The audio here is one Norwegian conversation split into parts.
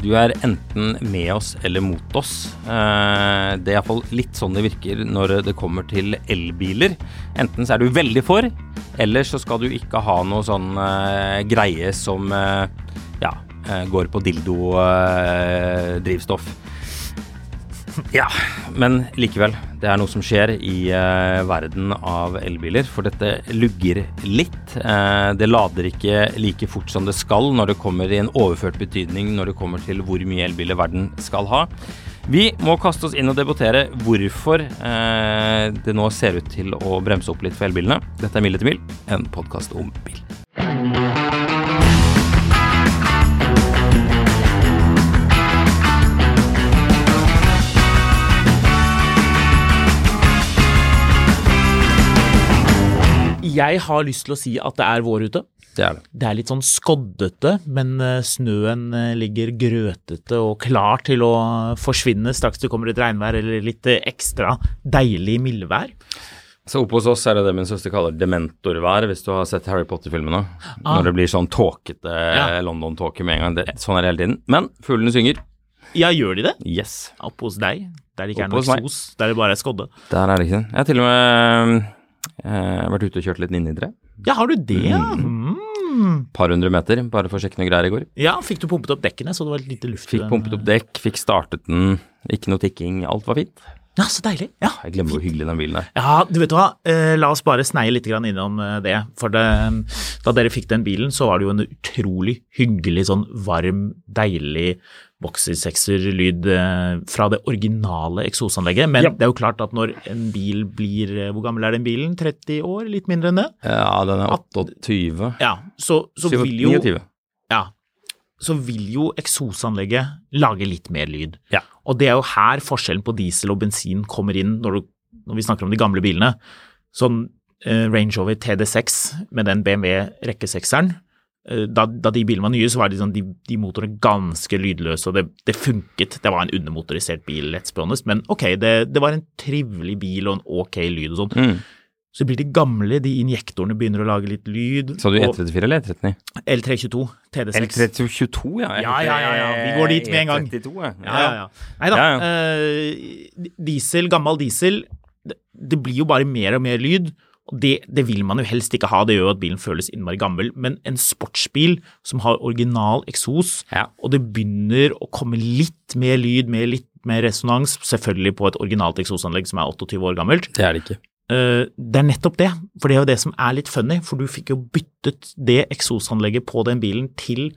Du er enten med oss eller mot oss. Eh, Det er iallfall litt sånn det virker når det kommer til elbiler. Enten så er du veldig for, eller så skal du ikke ha noe sånn eh, greie som eh, ja, går på dildo-drivstoff. Ja, men likevel. Det er noe som skjer i eh, verden av elbiler, for dette lugger litt. Eh, det lader ikke like fort som det skal når det kommer i en overført betydning når det kommer til hvor mye elbiler verden skal ha. Vi må kaste oss inn og debattere hvorfor eh, det nå ser ut til å bremse opp litt for elbilene. Dette er Mil etter mil, en podkast om bil. Jeg har lyst til å si at det er vår ute. Det er det. Det er litt sånn skoddete, men eh, snøen eh, ligger grøtete og klar til å forsvinne straks det kommer et regnvær eller litt eh, ekstra deilig mildvær. Så oppe hos oss er det det min søster kaller dementorvær, hvis du har sett Harry Potter-filmene. Når det blir sånn tåkete Ja. London-tåke med en gang. Det, sånn er det hele tiden. Men fuglene synger. Ja, gjør de det? Yes. Oppe hos deg, der det ikke er Oppe noe sos? der det bare er skodde. Der er det ikke det. Jeg har til og med vært ute og kjørt litt ninnitre. Ja, har du det, ja? Mm. Par hundre meter, bare for å sjekke noe greier i går. Ja, fikk du pumpet opp dekkene, så det var litt luft i Fikk pumpet opp dekk, fikk startet den, ikke noe tikking, alt var fint. Ja, så deilig. Ja. Jeg glemmer hvor hyggelig den bilen er. Ja, du vet hva, eh, la oss bare sneie litt innom eh, det. For det, da dere fikk den bilen, så var det jo en utrolig hyggelig, sånn varm, deilig boxer-sekser-lyd eh, fra det originale eksosanlegget. Men Ja. det er jo klart at når en bil blir eh, Hvor gammel er den bilen? 30 år? Litt mindre enn det? Ja, den er 28. Ja, så, så vil jo 29. Så vil jo eksosanlegget lage litt mer lyd. Ja. Og det er jo her forskjellen på diesel og bensin kommer inn når, du, når vi snakker om de gamle bilene. Sånn eh, Range Rover TD6 med den BMW rekkesekseren, eh, da, da de bilene var nye, så var de, sånn, de, de motorene ganske lydløse, og det, det funket. Det var en undermotorisert bil, let's be honest, men ok, det, det var en trivelig bil og en ok lyd og sånn. Mm. Så blir de gamle, de injektorene begynner å lage litt lyd. Så du E34 eller E39? L322, TD6. L322, ja. Ja, ja, ja, ja, vi går dit med en gang. E32, ja. Ja. Nei da. Eh, diesel, gammel diesel, det, blir jo bare mer og mer lyd. Og det, det vil man jo helst ikke ha, det gjør jo at bilen føles innmari gammel. Men en sportsbil som har original eksos, Ja. og det begynner å komme litt mer lyd med litt mer resonans, selvfølgelig på et originalt eksosanlegg som er 28 år gammelt, Det er det ikke. Eh, det er nettopp det, for det er jo det som er litt funny, for du fikk jo byttet det eksosanlegget på den bilen til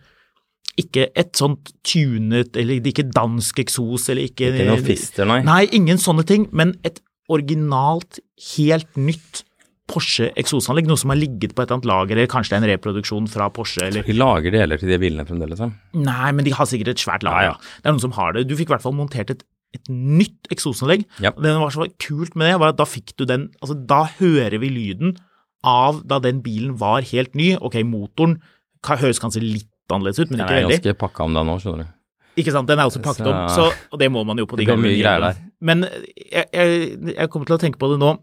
ikke et sånt tunet, eller ikke dansk eksos, eller ikke Ikke noe fister, nei. Nei, ingen sånne ting, men et originalt, helt nytt Porsche eksosanlegg, noe som har ligget på et eller annet lager, eller kanskje det er en reproduksjon fra Porsche, eller De lager deler til de bilene fremdeles, ja. Nei, men de har sikkert et svært lager. Ja, ja. Det er noen som har det. Du fikk i hvert fall montert et, et nytt eksosanlegg. Ja. Det som var så kult med det, var at da fikk du den Altså, da hører vi lyden av da den bilen var helt ny. Ok, motoren høres kanskje litt annerledes ut, men Den ikke er veldig. ganske pakka om deg nå, skjønner du. Ikke sant, den er også pakket om, så, og det må man jo på de gamle bilene. Men jeg, jeg, jeg kommer til å tenke på det nå.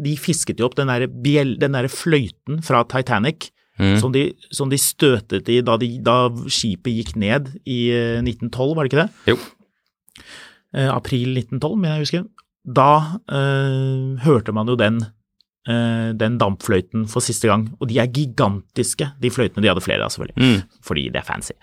De fisket jo opp den der, der fløyten fra Titanic Mm. som, de, som de støtet i da, de, da skipet gikk ned i eh, 1912, var det ikke det? Jo. Eh, april 1912, mener jeg å huske. Da eh, hørte man jo den, eh, den dampfløyten for siste gang, og de er gigantiske, de fløytene. De hadde flere av, selvfølgelig, Mm. fordi det er fancy.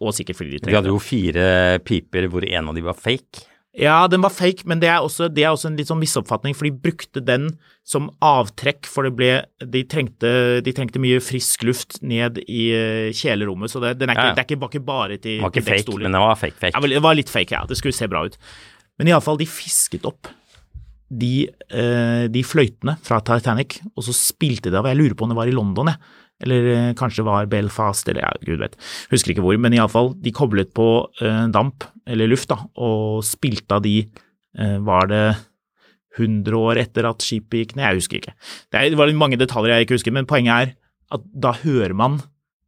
Og sikkert fordi de trenger Vi hadde jo fire piper hvor en av de var fake. Ja, den var fake, men det er også, det er også en litt sånn misoppfatning, for de brukte den som avtrekk, for det ble De trengte, de trengte mye frisk luft ned i eh, kjelerommet, så det, den er ikke, Ja, ja. det er ikke, var ikke bare til, Den var ikke fake, men den var fake fake. Ja, det var litt fake, ja. Det skulle se bra ut. Men iallfall, de fisket opp de, eh, de fløytene fra Titanic, og så spilte de av. Jeg lurer på om det var i London, jeg. Eller eh, kanskje var Belfast, eller ja, gud vet. Husker ikke hvor. Men iallfall, de koblet på eh, damp, eller luft, da, og spilte av de eh, Var det 100 år etter at skipet gikk ned? Jeg husker ikke. Det, var mange detaljer jeg ikke husker, men poenget er at da hører man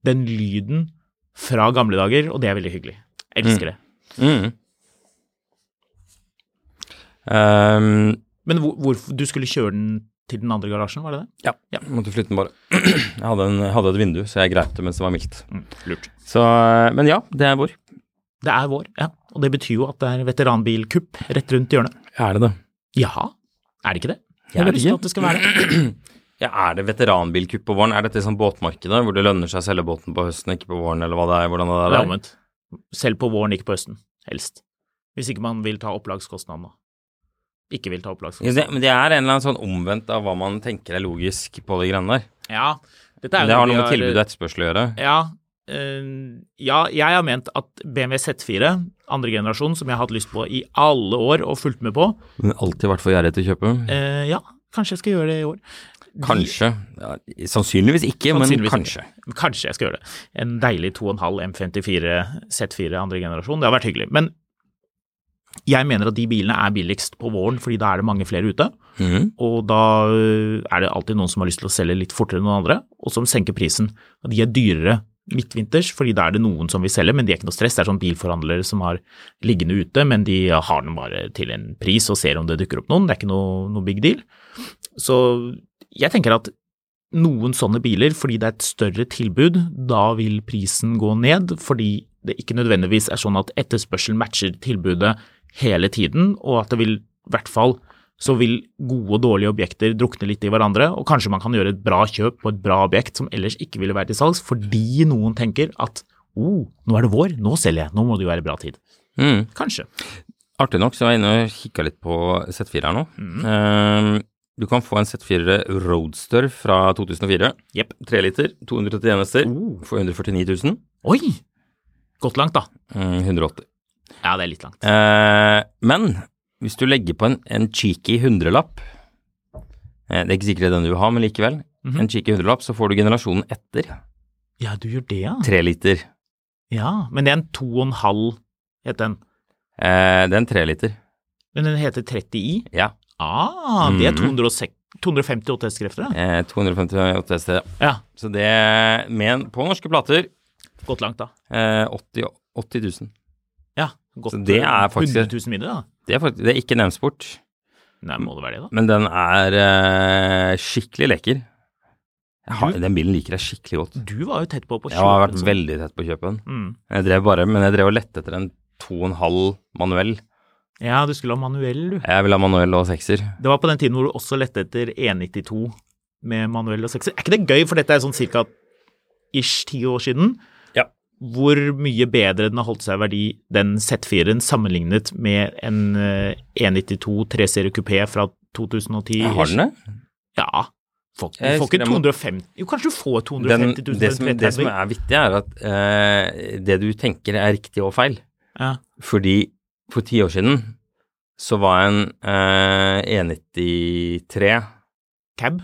den lyden fra gamle dager, og det er veldig hyggelig. Jeg elsker det. Mm. Ehm, Men hvor, hvorfor du skulle kjøre den til den andre garasjen, var det det? ja, ja. måtte flytte den bare. Jeg hadde, en, hadde et vindu, så jeg greip det mens det var mildt. lurt. Så, eh, men ja, det er vår. Det er vår, ja. Og det betyr jo at det er veteranbilkupp rett rundt hjørnet. Er det det? Ja, er det ikke det? Jeg har vet lyst til at det skal være det. Ja, Er det veteranbilkupp på våren? Er dette sånn båtmarkedet hvor det lønner seg å selge båten på høsten, ikke på våren, eller hva det er? Hvordan det er. Selv på våren, ikke på høsten. Helst. Hvis ikke man vil ta opplagskostnadene. Ikke vil ta Ja, opplagskostnaden. det, men det er en eller annen sånn omvendt av hva man tenker er logisk på de greiene der. Ja, Det har noe med tilbud og etterspørsel å gjøre. Ja, øh, ja, jeg har ment at BMW Z4, andre generasjon, som jeg har hatt lyst på i alle år og fulgt med på, Men alltid vært for gjerrig til å kjøpe. Øh, ja, kanskje jeg skal gjøre det i år. Kanskje. Ja, sannsynligvis ikke, Sannsynligvis men kanskje. ikke. Kanskje jeg skal gjøre det. En deilig 2,5 M54 Z4 andre generasjon. Det har vært hyggelig. Men jeg mener at de bilene er billigst på våren, fordi da er det mange flere ute. Mm. Og da øh, er det alltid noen som har lyst til å selge litt fortere enn noen andre, og som senker prisen. De er dyrere midtvinters, fordi da er det noen som vil selge, men de er ikke noe stress. Det er sånn bilforhandlere som har liggende ute, men de har den bare til en pris og ser om det dukker opp noen. Det er ikke noe, noe big deal. Så jeg tenker at noen sånne biler, fordi det er et større tilbud, da vil prisen gå ned, fordi det ikke nødvendigvis er sånn at etterspørselen matcher tilbudet hele tiden, og at det vil, i hvert fall, så vil gode og dårlige objekter drukne litt i hverandre, og kanskje man kan gjøre et bra kjøp på et bra objekt som ellers ikke ville vært til salgs, fordi noen tenker at oh, nå er det vår, nå selger jeg, nå må det jo være bra tid. Mm. Kanskje. Artig nok så er jeg inne og kikka litt på Z4 her nå. Mm. Ehm, du kan få en Z4 Roadster fra 2004. Jepp. 3 liter, 231 hester, Oh. for 149 000. Oi! Godt langt, da. Mm, 180. Ja, det er litt langt. Eh, men hvis du legger på en, en cheeky hundrelapp eh, Det er ikke sikkert det er den du vil ha, men likevel. Mhm. En cheeky hundrelapp, så får du generasjonen etter. Ja, du gjør det, ja. Tre liter. Ja, men det er en to og en halv, het den. Eh, det er en tre liter. Men den heter 30i. Ja. Ah, det er Mhm. 206 258 hestekrefter, da. Eh, 258 OTS, Ja, Så det med På norske plater gått langt, da. eh, 80, 80 000. Ja, godt det er faktisk- 100 000 mindre, da. Det er, faktisk, det er ikke nevnsport, Nei, må det være det, da? men den er eh, skikkelig lekker. Jeg har, den bilen liker jeg skikkelig godt. Du var jo tett på på kjøpet. Jeg har vært veldig tett på å kjøpe den. Mm. Jeg drev bare, men jeg drev og lette etter en 2,5 manuell. Ja, du skulle ha manuell, du. Jeg vil ha manuell og sekser. Det var på den tiden hvor du også lette etter 192 med manuell og sekser. Er ikke det gøy, for dette er sånn cirka ish ti år siden? Hvor mye bedre den har holdt seg i verdi, den Z4-en, sammenlignet med en eh, 192 3-serie kupé fra 2010? Har den det? Ja. Får, du får ikke husker jeg må- 250 Jo, kanskje du får 250 000 det, som, det som er viktig, er at eh, det du tenker er riktig og feil. Ja. Fordi for ti år siden så var en eh, 193 Cab.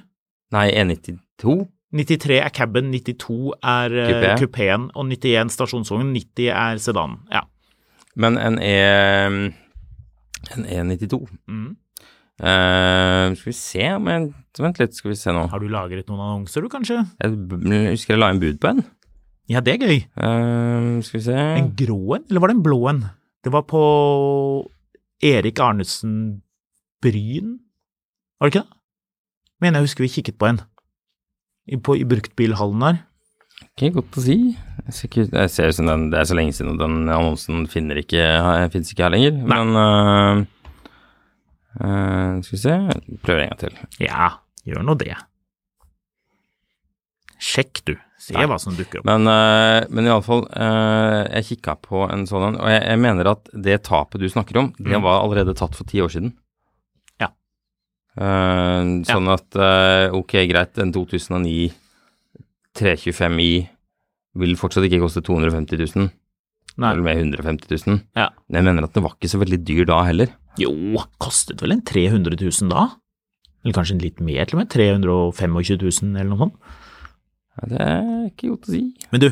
Nei, 192 93 er caben, 92 er uh, kupeen, og 91 stasjonsvogn, 90 er sedanen. Ja. Men en E En E92 Mm. uh, Skal vi se om jeg Vent litt, skal vi se nå. Har du lagret noen annonser, du, kanskje? Jeg b- husker jeg la inn bud på en. Ja, det er gøy. Uh, skal vi se En grå en, eller var det en blå en? Det var på Erik Arnesen Bryn, var det ikke det? Mener jeg husker vi kikket på en. I, på, i bruktbilhallen der. Ikke godt å si. Jeg ser, ut som den, det er så lenge siden, og den annonsen finner ikke, finnes ikke her lenger. Nei. Men uh, uh, Skal vi se Prøver en gang til. Ja, gjør nå det. Sjekk, du. Se Nei. hva som dukker opp. Men, uh, men iallfall, uh, jeg kikka på en sånn en, og jeg, jeg mener at det tapet du snakker om, det Mm. var allerede tatt for ti år siden. Ja. sånn sånn at uh, ok, greit, en 2009 325i vil fortsatt ikke koste 250 000, Nei. eller med 150 000. Ja. Men jeg mener at det var ikke så veldig dyr da heller. Jo, kostet vel en 300 000 da? Eller kanskje litt mer til og med? 325 000 eller noe sånt? Ja, det er ikke godt å si. Men du,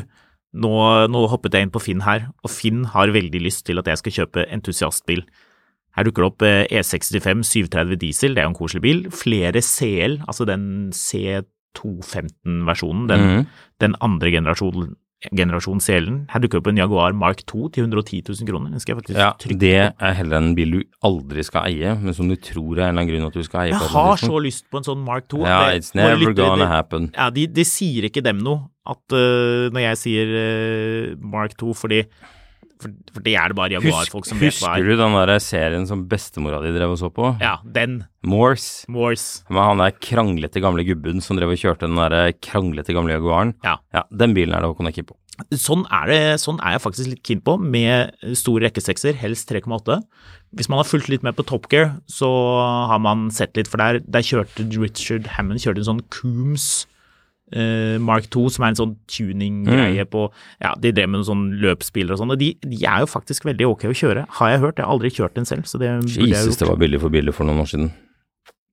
nå, nå hoppet jeg inn på Finn her, og Finn har veldig lyst til at jeg skal kjøpe entusiastbil. Her dukker det opp eh, E65 730 diesel, det er jo en koselig bil. Flere CL, altså den C215-versjonen, den, mm. den andre generasjonen generasjon CL-en. Her dukker det opp en Jaguar Mark 2 til 110 000 kroner. Den skal jeg faktisk Ja, trykke det er heller en bil du aldri skal eie, men som du tror er en eller annen grunn at du skal eie. Jeg har så lyst på en sånn Mark 2. Ja, Det- it's never lyttere, gonna det- happen. Ja, de, det sier ikke dem noe at uh, når jeg sier uh, Mark 2, fordi for, for det er det bare Jaguar-folk som vet hva husker er. du den der serien som bestemora di drev og så på? Ja, den. Morse. Morse. Med han der kranglete gamle gubben som drev og kjørte den der kranglete gamle Jaguaren. Ja. Ja, den bilen er det Håkon Ekke på. Sånn er, det, sånn er jeg faktisk litt keen på, med store rekkesekser, helst 3,8. Hvis man har fulgt litt med på Top Gear, så har man sett litt, for der, der kjørte Richard Hammond kjørte en sånn Coombs eh, Mark 2, som er en sånn tuning-greie på Ja, de drev med noen sånn løpsbiler og sånn, og de, de er jo faktisk veldig ok å kjøre, har jeg hørt. Jeg har aldri kjørt en selv, så det burde jeg Jesus, gjort. det var billig for billig for noen år siden.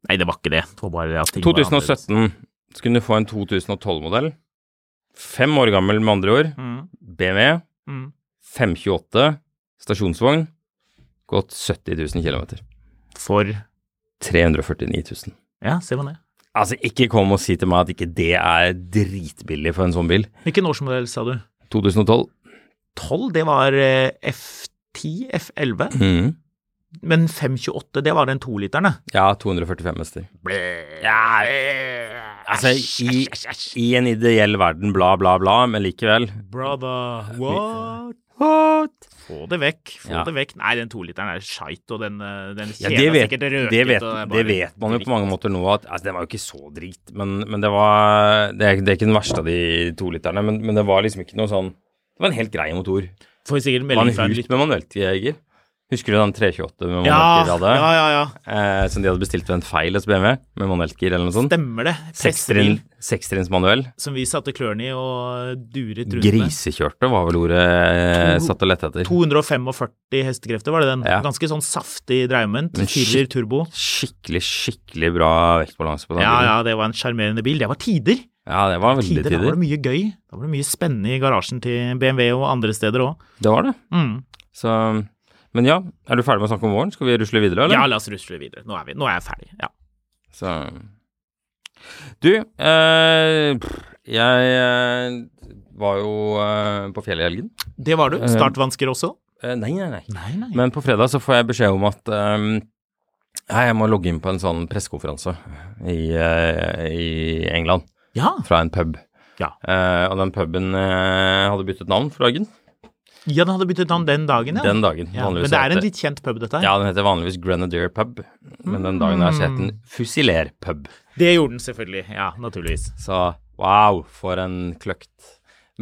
Nei, det var ikke det. Det var bare at ting var 2017 skulle du få en 2012-modell. Fem år gammel, med andre ord. Mm, BMW. mm. 528. Stasjonsvogn. Gått 70 000 km. For 349 000. Ja, se man det. Altså, ikke kom og si til meg at ikke det er dritbillig for en sånn bil. Hvilken årsmodell sa du? 2012. 12, det var eh, F10, F11. Mm. Men 528, det var den toliteren, da. Ja, 245 hester. Ja, altså, i, i en ideell verden, bla, bla, bla, men likevel. Brother, what? What? Få det vekk, få Ja. det vekk. Nei, den toliteren er skeit, og den, eh, den Ja, det vet, sikkert røket. det, vet, er det vet man jo på mange måter nå, at altså, den var jo ikke så drit, men, men det var det er, det er ikke den verste av de toliterne, men, men det var liksom ikke noe sånn Det var en helt grei motor. Får sikkert Det var melding fra en lytter. med manuelt jeger. Husker du den 328 med Ja, manuelt gir hadde? ja, ja, ja. Eh, som de hadde bestilt ved en feil hos BMW, med manuellgir eller noe sånt? Stemmer det. Sekstrinn, Prestebil manuell. som vi satte klørne i og duret rundt. Grisekjørte var vel ordet jeg satt og lette etter. 245 hestekrefter, var det den? Ja. Ganske sånn saftig dreiemoment. Men Firer turbo. Skikkelig, skikkelig bra vektbalanse på den Ja, bilen. ja, det var en sjarmerende bil. Det var tider. Ja, det var veldig tider. Da var det mye gøy. Da var det mye spennende i garasjen til BMW og andre steder òg. Det var det. Mm. Så Men ja, er du ferdig med å snakke om våren? Skal vi rusle videre, eller? Ja, la oss rusle videre. Nå er, vi, nå er jeg ferdig. Ja. Så Du, eh, jeg eh, var jo eh, på fjellet i helgen. Det var du. Startvansker også? Eh, nei, nei, nei. Nei, nei. Men på fredag så får jeg beskjed om at eh, ja, jeg må logge inn på en sånn pressekonferanse i, eh, i England ja. fra en pub. Ja. Eh, og den puben eh, hadde byttet navn for dagen. Ja, den hadde byttet navn den dagen, ja. Den dagen. ja. Men det er en litt kjent pub, dette her. Ja, den heter vanligvis Grenadier pub, men den dagen her het den Fusiler pub. Det gjorde den selvfølgelig. Ja, naturligvis. Så wow, for en kløkt.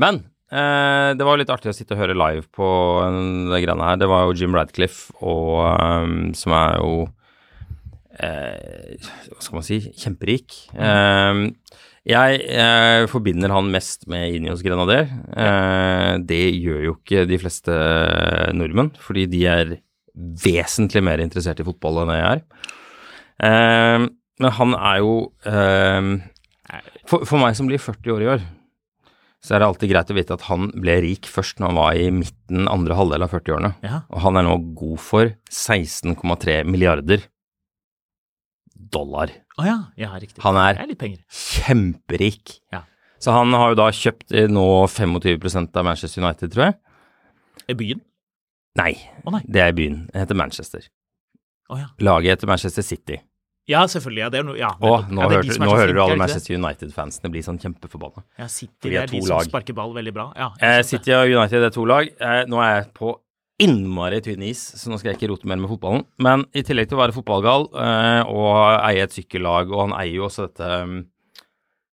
Men eh, det var jo litt artig å sitte og høre live på det greiene her. Det var jo Jim Radcliffe, og, um, som er jo eh, Hva skal man si? Kjemperik. Ehm, jeg eh, forbinder han mest med Inios Grenadier. Eh, det gjør jo ikke de fleste nordmenn, fordi de er vesentlig mer interessert i fotball enn jeg er. Eh, men han er jo ehm, for, for meg som blir 40 år i år, så er det alltid greit å vite at han ble rik først når han var i midten, andre halvdel av 40-årene. Ja. Og han er nå god for 16,3 milliarder dollar. Å ja. ja, riktig. Han er- Det er litt penger. Kjemperik. Ja. Så han har jo da kjøpt eh, nå 25% av Manchester United, tror jeg. I byen? Nei, oh, nei. det er byen. Det heter Manchester. Oh, ja. Laget heter Manchester City. Ja, selvfølgelig. Ja, det er no, ja, Og nå, ja, hørte, nå hører du alle er? Manchester United-fansene bli sånn kjempeforbanna. Ja, City, det er de to som lag. sparker ball veldig bra. Ja, Eh. City og United er to lag. Eh, nå er jeg på innmari tynn is, så nå skal jeg ikke rote mer med fotballen. Men i tillegg til å være fotballgal eh, og eie et sykkellag, og han eier jo også dette um,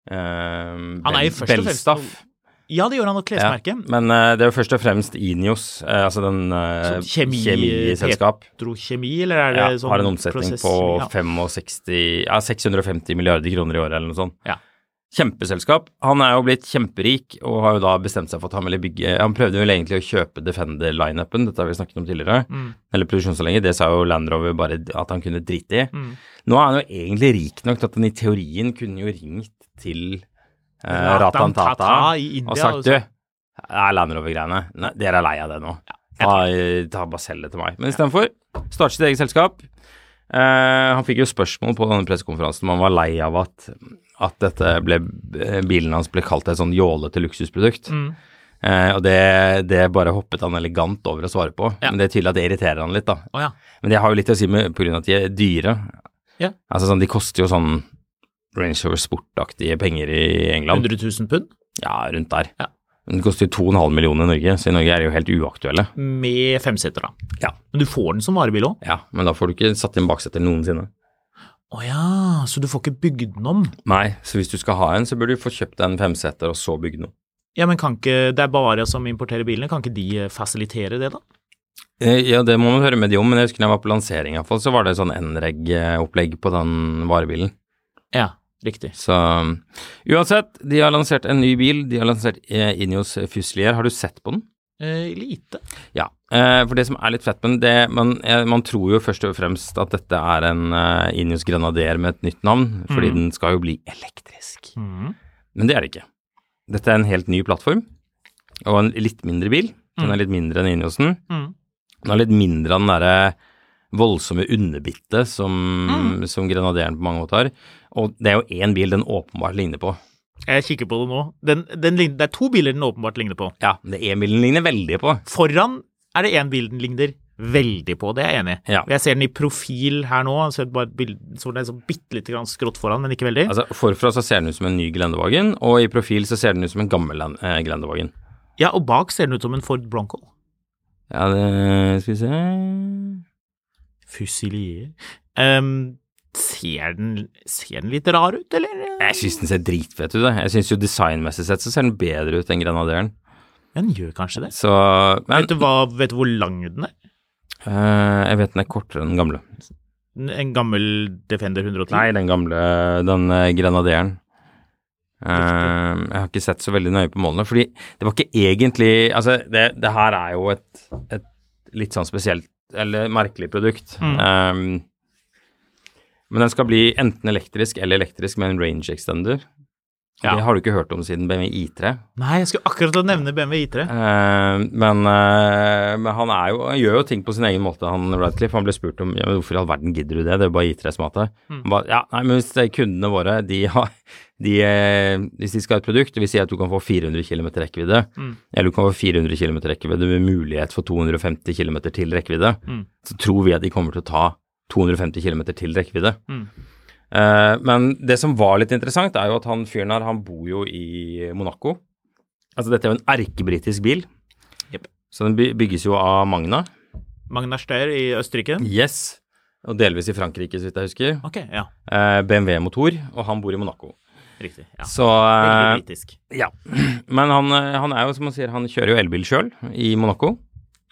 Han eier først og fremst. Ja, det gjør han, og klesmerke. Ja, men eh, det er jo først og fremst Inios, eh, altså den uh, kjemi- kjemiselskap. Petrokjemi, eller er det Ja, sånn har en omsetning prosess- på ja. 65, ja, 650 milliarder kroner i året eller noe sånt. Ja. Kjempeselskap. Han er jo blitt kjemperik og har jo da bestemt seg for at han ville bygge Han prøvde vel egentlig å kjøpe Defender-lineupen, dette har vi snakket om tidligere. Mm. Eller produksjonsanlegget. Det sa jo Land Rover bare at han kunne drite i. Mm. Nå er han jo egentlig rik nok til at han i teorien kunne jo ringt til eh, Ratan Tata og sagt du, det er Land Rover-greiene. Dere er lei av det nå. Ta, ta bare selg det til meg. Men istedenfor, starte sitt eget selskap. Eh, han fikk jo spørsmål på denne pressekonferansen om han var lei av at, at dette ble, eh, bilen hans ble kalt et sånn jålete luksusprodukt. Mm. Eh, og det, det bare hoppet han elegant over å svare på. Ja. Men det er tydelig at det irriterer han litt, da. Oh, ja. Men det har jo litt å si med av at de er dyre. Ja. Altså sånn, de koster jo sånn Range Rover Sport-aktige penger i England. 100 000 pund Ja, rundt der. Ja. Den de koster jo 2,5 millioner i Norge, så i Norge er de jo helt uaktuelle. med femseter, da. Ja. Men du får den som varebil òg? Ja, men da får du ikke satt inn bakseter noensinne. Å ja, så du får ikke bygd den om? Nei, så hvis du skal ha en, så burde du få kjøpt en femseter og så bygd om. Ja, men kan ikke Det er Bavaria som importerer bilene, kan ikke de eh, fasilitere det, da? Eh, Ja, det må man høre med de om, men jeg husker da jeg var på lansering i hvert fall, så var det sånn NREG-opplegg på den varebilen. Ja, riktig. Så uansett, de har lansert en ny bil. De har lansert Inios Ineos Fusilier. Har du sett på den? Eh, lite. Ja. Eh, for det som er litt fett med det, man, eh, man tror jo først og fremst at dette er en eh, Ineos Grenadier med et nytt navn, fordi den skal jo bli elektrisk. Mm. Men det er det ikke. Dette er en helt ny plattform, og en litt mindre bil. Den er litt mindre enn Ineosen. Mm. Den er litt mindre av den derre voldsomme underbittet som, som Grenadieren på mange måter har. Og det er jo én bil den åpenbart ligner på. Jeg kikker på det nå. Den, den, det er to biler den åpenbart ligner på. Ja, det er bilen ligner veldig på. Foran er det én bil den ligner veldig på, det er jeg enig i. Ja. Jeg ser den i profil her nå, så, bare et så det er så bitte lite grann skrått foran, men ikke veldig. Altså, Forfra så ser den ut som en ny Glendevagen, og i profil så ser den ut som en gammel eh, Glendevagen. Ja, og bak ser den ut som en Ford Bronco. Ja, det skal vi se Fusilier. Ehm, ser, den, ser den litt rar ut, eller? Jeg syns den ser dritfett ut. jeg. Syns jo designmessig sett så ser den bedre ut enn grenaderen. Den gjør kanskje det. Så Men vet, du hva, vet du hvor lang den er? Uh, jeg vet den er kortere enn den gamle. En gammel Defender 110? Nei, den gamle, den grenaderen. Grenadieren. Eh, jeg har ikke sett så veldig nøye på målene, fordi det var ikke egentlig Altså, det, det her er jo et, et litt sånn spesielt, eller merkelig produkt. Eh, men den skal bli enten elektrisk eller elektrisk med en range extender. Ja. Det har du ikke hørt om siden BMW I3. Nei, jeg skulle akkurat til å nevne BMW I3. Eh, men, eh, men han, jo, han gjør jo ting på sin egen måte, han Radcliffe. Han ble spurt om ja, hvorfor i all verden gidder du det, det er jo bare I3 som har det. Han ba, ja, nei, men hvis kundene våre, de har, de, eh, hvis de skal ha et produkt, det vil si at du kan få 400 km rekkevidde, eller du kan få 400 km rekkevidde med mulighet for 250 km til rekkevidde, så tror vi at de kommer til å ta 250 km til rekkevidde. Eh, men det som var litt interessant, er jo at han fyren her, han bor jo i Monaco. Altså dette er jo en erkebritisk bil. Yep. Så den bygges jo av Magna. Magna Steyr i Østerrike. Yes. Og delvis i Frankrike, så vidt jeg husker. Ok, ja. Eh, BMW-motor, og han bor i Monaco. Riktig. Ja. Så Veldig britisk. Ja. Men han, han er jo, som man sier, han kjører jo elbil sjøl i Monaco.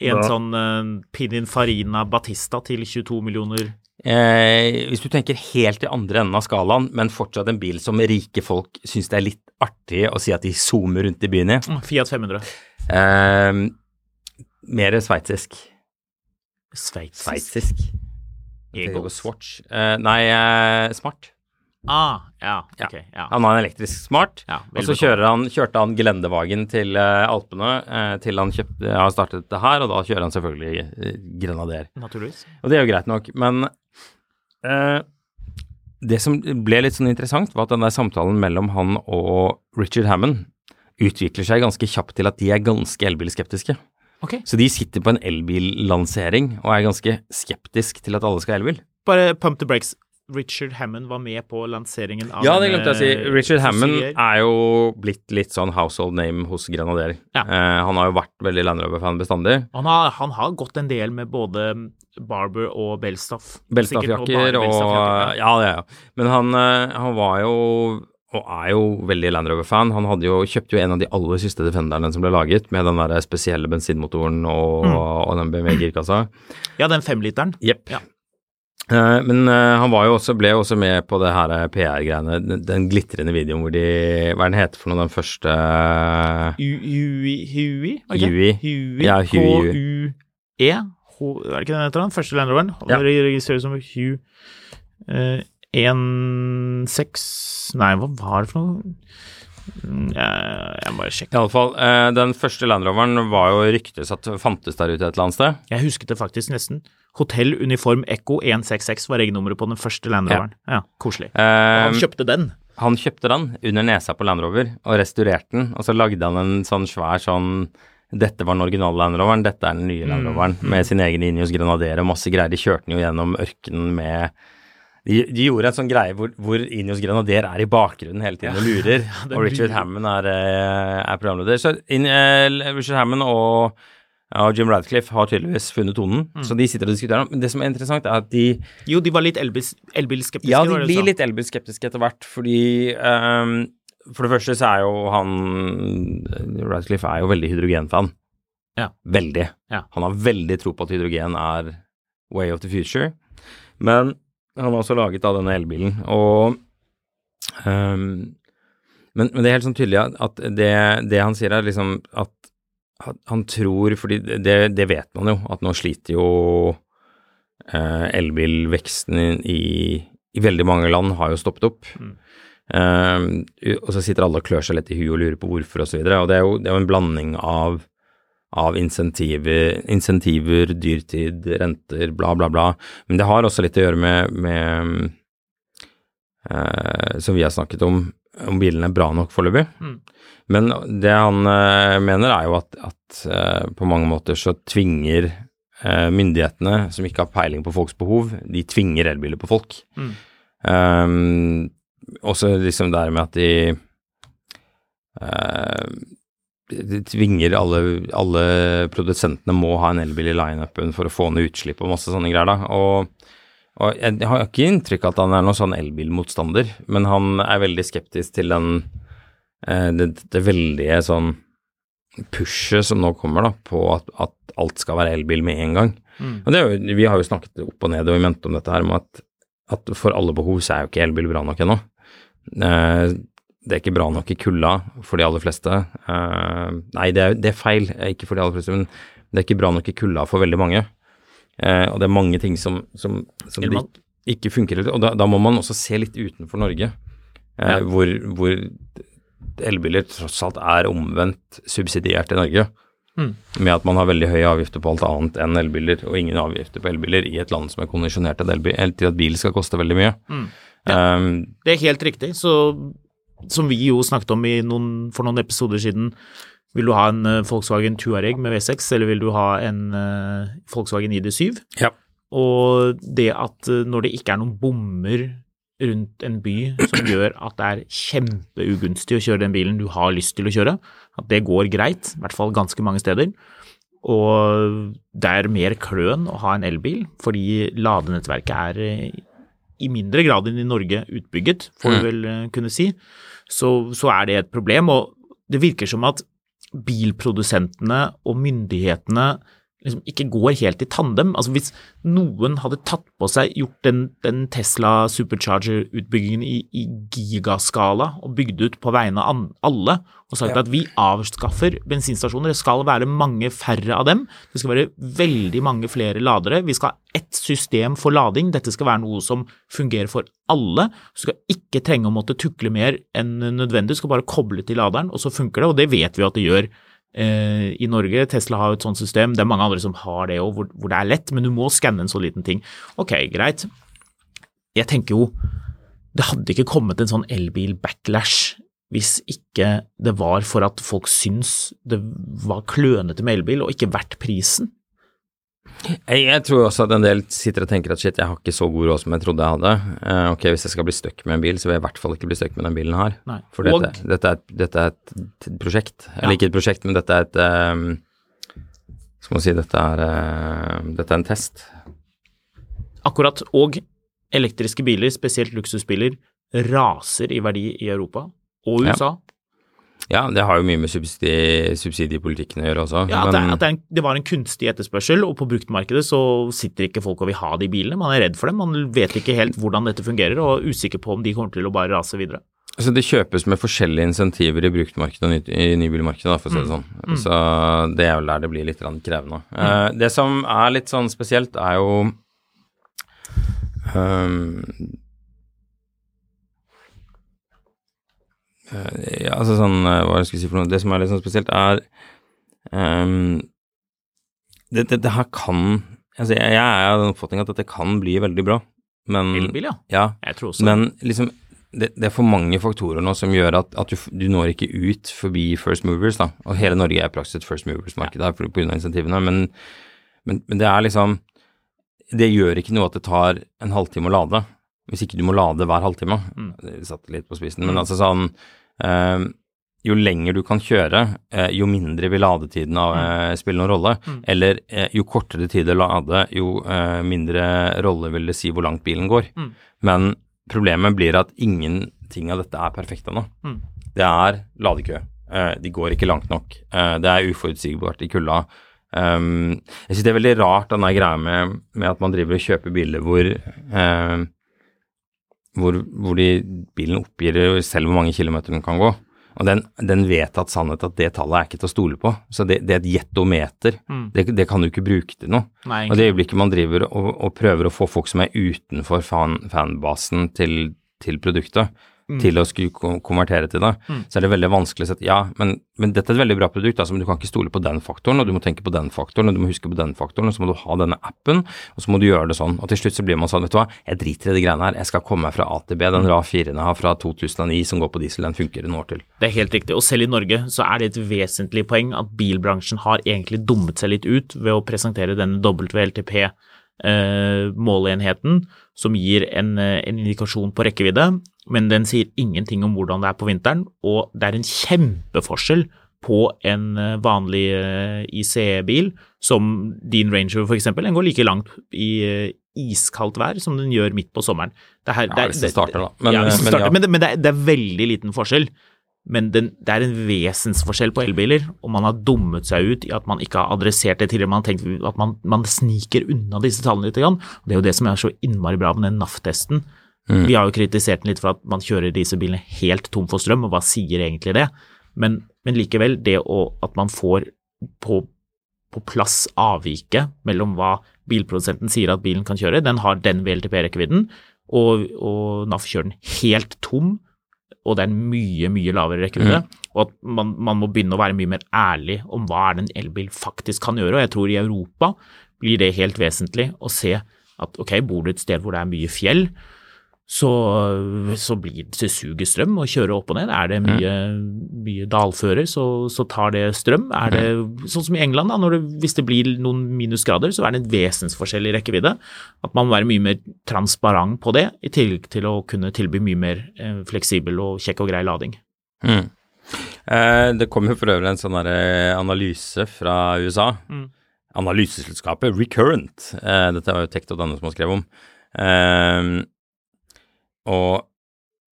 En Da- sånn uh, Pininfarina Batista til 22 millioner Eh, hvis du tenker helt i andre enden av skalaen, men fortsatt en bil som rike folk syns det er litt artig å si at de zoomer rundt i byen i. Mm, Fiat 500. Eh, mer sveitsisk. Sveitsisk? Sveitsisk. Ego. Swatch. Eh, nei, eh, smart. Ah, ja, Ja. ok. Ja. Han har en elektrisk smart, Ja, og så han, kjørte han Gelendevagen til uh, Alpene uh, til han kjøpte, har startet det her, og da kjører han selvfølgelig uh, Grenader. Naturligvis. Og det er jo greit nok, men eh, det som ble litt sånn interessant, var at den der samtalen mellom han og Richard Hammond utvikler seg ganske kjapt til at de er ganske elbilskeptiske. Okay. Så de sitter på en elbillansering og er ganske skeptisk til at alle skal ha elbil. Bare pump the brakes. Richard Hammond var med på lanseringen av Ja, det glemte jeg å si. Richard Hammond er jo blitt litt sånn household name hos Grenadier. Ja. Eh, han har jo vært veldig Land Rover-fan bestandig. Han har, han har gått en del med både Barber og Belstaff. Belstaff-jakker og, og Ja, det er ja, ja. Men han, eh, han var jo og er jo veldig Land Rover-fan. Han hadde jo, kjøpte jo en av de aller siste Defenderne som ble laget, med den der spesielle bensinmotoren og, og den BMW-girkassa. Ja, den femliteren. Jepp. Ja. Eh, men eh, han var jo også, ble jo også med på det her eh, PR-greiene, den, den glitrende videoen hvor de Hva er den heter for noe, den første Hui? Hui? Hui. Ja, Hui. H-U-E. Er det ikke den heter? Den første Land Roveren? Ja. Registreres som Hu eh, 1.6 Nei, hva var det for noe? Mm, Jeg, må bare sjekke. Iallfall, eh, den første Land Roveren var jo ryktes at fantes der ute et eller annet sted. Jeg husket det faktisk nesten. Hotell Uniform Echo 166 var regnummeret på den første Land Roveren. Ja, koselig. Uh, Han kjøpte den. Han kjøpte den under nesa på Land Rover og restaurerte den, og så lagde han en sånn svær sånn dette var den originale Land Roveren, dette er den nye Land Roveren, med sin egen Ineos Grenadier og masse greier. De kjørte den jo gjennom ørkenen med de, de gjorde en sånn greie hvor, hvor Ineos Grenadier er i bakgrunnen hele tiden og lurer, er og Richard. Hammond er, eh, er programleder. Så in, uh, Richard Hammond og, og Jim Radcliffe har tydeligvis funnet tonen, så de sitter og diskuterer. Men det som er interessant, er at de Jo, de var litt elbil- elbilskeptiske. ja, de blir sa. litt elbilskeptiske etter hvert, fordi um, For det første så er jo han Radcliffe er jo veldig hydrogenfan. Ja. Veldig. Ja. Han har veldig tro på at hydrogen er way of the future. Men han har også laget da denne elbilen, og um, men, men det er helt sånn tydelig at- det, det han sier er liksom at han tror, fordi det, det vet man jo, at nå sliter jo eh, elbilveksten i, i veldig mange land har jo stoppet opp. Eh, og så sitter alle og klør seg litt i huet og lurer på hvorfor og så. Og det er jo, det er en blanding av, av insentiver, insentiver, dyrtid, renter, bla, bla, bla. Men det har også litt å gjøre med, med eh, som vi har snakket om, om bilene er bra nok foreløpig. Mm. Men det han eh, mener er jo at, at eh, på mange måter så tvinger eh, myndighetene, som ikke har peiling på folks behov, de tvinger elbiler på folk. Mm. Um, også liksom det med at de uh, de tvinger alle, alle produsentene må ha en elbil i lineupen for å få ned utslipp og masse sånne greier, da. Og, og jeg har ikke inntrykk av at han er noen sånn elbilmotstander, men han er veldig skeptisk til den eh, det, det veldige sånn pushet som nå kommer da, på at, at alt skal være elbil med en gang. Og det Vi har jo snakket opp og ned og i mente om dette her med at, at for alle behov så er jo ikke elbil bra nok ennå. Eh, det er ikke bra nok i kulda for de aller fleste. Eh, nei, det er, det er feil, ikke for de aller fleste, men det er ikke bra nok i kulda for veldig mange. Eh, og det er mange ting som, som, som de ikke funker. Og da, da må man også se litt utenfor Norge, eh, Ja. hvor, hvor elbiler tross alt er omvendt subsidiert i Norge. Mm. Med at man har veldig høye avgifter på alt annet enn elbiler, og ingen avgifter på elbiler i et land som er kondisjonert til, til at bil skal koste veldig mye. Mm. Um, Det er helt riktig. Så som vi jo snakket om i noen, for noen episoder siden, vil du ha en eh, Volkswagen Tuareg med V6, eller vil du ha en eh, Volkswagen ID7? ja. Og det at eh, når det ikke er noen bommer rundt en by som gjør at det er kjempeugunstig å kjøre den bilen du har lyst til å kjøre, at det går greit, i hvert fall ganske mange steder. Og det er mer kløn å ha en elbil, fordi ladenettverket er i mindre grad enn i Norge utbygget, får du vel eh, kunne si. Så, så er det et problem, og det virker som at bilprodusentene og myndighetene liksom ikke går helt i tandem. Altså Hvis noen hadde tatt på seg, gjort den, den Tesla Supercharger-utbyggingen i, i gigaskala og bygd ut på vegne av alle, og sagt at vi avskaffer bensinstasjoner, det skal være mange færre av dem, det skal være veldig mange flere ladere, vi skal ha ett system for lading, dette skal være noe som fungerer for alle, du skal ikke trenge å måtte tukle mer enn nødvendig, du skal bare koble til laderen, og så funker det, og det vet vi at det gjør i Norge. Tesla har jo et sånt system. Det er mange andre som har det òg, hvor, hvor det er lett, men du må skanne en så liten ting. Ok, greit. Jeg tenker jo det hadde ikke kommet en sånn elbil-backlash hvis ikke det var for at folk syns det var klønete med elbil, og ikke verdt prisen. Jeg, tror også at en del sitter og tenker at shit, jeg har ikke så god råd som jeg trodde jeg hadde. Uh, ok, hvis jeg skal bli stuck med en bil, så vil jeg i hvert fall ikke bli stuck med den bilen her. Nei. For dette, dette, er, et- dette er et prosjekt. Eller Ja. ikke et prosjekt, men dette er et um, Skal man si dette er, uh, dette er en test. Akkurat. Og elektriske biler, spesielt luksusbiler, raser i verdi i Europa og USA. Ja, det har jo mye med subsidi subsidiepolitikken å gjøre også. Ja, at det, at det, en, det var en kunstig etterspørsel, og på bruktmarkedet så sitter ikke folk og vil ha de bilene. Man er redd for dem, man vet ikke helt hvordan dette fungerer, og er usikker på om de kommer til å bare rase videre. Altså Det kjøpes med forskjellige insentiver i bruktmarkedet og ny, i nybilmarkedet, da, for å si det sånn. Så det er vel der det blir litt krevende. krevende. Uh, det som er litt sånn spesielt, er jo ehm, ja, altså sånn eh, Hva jeg skulle si for noe? Det som er litt sånn spesielt, er um, det, det, det her kan Altså, jeg, jeg er av den oppfatning at dette kan bli veldig bra, men Elbil, ja. ja. Jeg tror også Men liksom, det, det er for mange faktorer nå som gjør at, at du, du når ikke ut forbi first movers, da. Og hele Norge er praksis et first movers-marked her på grunn av insentivene, men, men, men det er liksom Det gjør ikke noe at det tar en halvtime å lade, hvis ikke du må lade hver halvtime. Det satt litt på spissen, men altså sånn eh, jo lenger du kan kjøre, eh, jo mindre vil ladetiden av, eh, spille noen rolle. Eller eh, jo kortere tid å lade, jo mindre rolle vil det si hvor langt bilen går. Men problemet blir at ingenting av dette er perfekt ennå. Det er ladekø. Eh, de går ikke langt nok. Eh, det er uforutsigbart i kulda. Um, jeg synes det er veldig rart denne greia med, med at man driver og kjøper biler hvor hvor, hvor de, bilen oppgir selv hvor mange kilometer den kan gå. Og den, den vedtatt sannhet at det tallet er ikke til å stole på. Så det, det er et gjettometer. Det, det kan du ikke bruke til noe. Nei, Og det øyeblikket man driver og, og prøver å få folk som er utenfor fan, fanbasen til, til produktet, til å skulle konvertere til det, så er det veldig vanskelig å sette Ja, men, men dette er et veldig bra produkt, altså, men du kan ikke stole på den faktoren, og du må tenke på den faktoren, og du må huske på den faktoren, og så må du ha denne appen, og så må du gjøre det sånn. Og til slutt så blir man sånn, vet du hva, jeg driter i de greiene her, jeg skal komme meg fra A til B. Den RA 4-en jeg har fra 2009 som går på diesel, den funker en år til. Det er helt riktig, og selv i Norge så er det et vesentlig poeng at bilbransjen har egentlig dummet seg litt ut ved å presentere denne WLTP-måleenheten, som gir en, eh, en indikasjon på rekkevidde, men den sier ingenting om hvordan det er på vinteren, og det er en kjempeforskjell på en eh, vanlig eh, ICE-bil, som din Ranger f.eks. Den går like langt i eh, iskaldt vær som den gjør midt på sommeren. Det er her- Ja, det hvis det starter da. Men, ja, hvis eh, men starter, ja. men, det, men det, er, det er veldig liten forskjell. Men den, det er en vesensforskjell på elbiler, og man har dummet seg ut i at man ikke har adressert det tidligere. Man har tenkt at man, man sniker unna disse tallene litt. Grann. Det er jo det som er så innmari bra med den NAF-testen. Mm. Vi har jo kritisert den litt for at man kjører disse bilene helt tom for strøm, og hva sier egentlig det? Men, men likevel, det å, at man får på, på plass avviket mellom hva bilprodusenten sier at bilen kan kjøre, den har den VLTP-rekkevidden, og, og NAF kjører den helt tom, og det er en mye, mye lavere rekkevidde. Og at man, man må begynne å være mye mer ærlig om hva er det en elbil faktisk kan gjøre. Og jeg tror i Europa blir det helt vesentlig å se at ok, bor du et sted hvor det er mye fjell, så, så blir det suger strøm å kjøre opp og ned. Er det mye, mye dalfører, så, så tar det strøm. Er det sånn som i England, da, når det, hvis det blir noen minusgrader, så er det en vesensforskjell i rekkevidde. At man må være mye mer transparent på det, i tillegg til å kunne tilby mye mer eh, fleksibel og kjekk og grei lading. Mm. Eh, det kom jo for øvrig en sånn eh, analyse fra USA. Analyseselskapet Recurrent. Eh, dette var jo Tekt og Danne som har skrevet om. Eh, og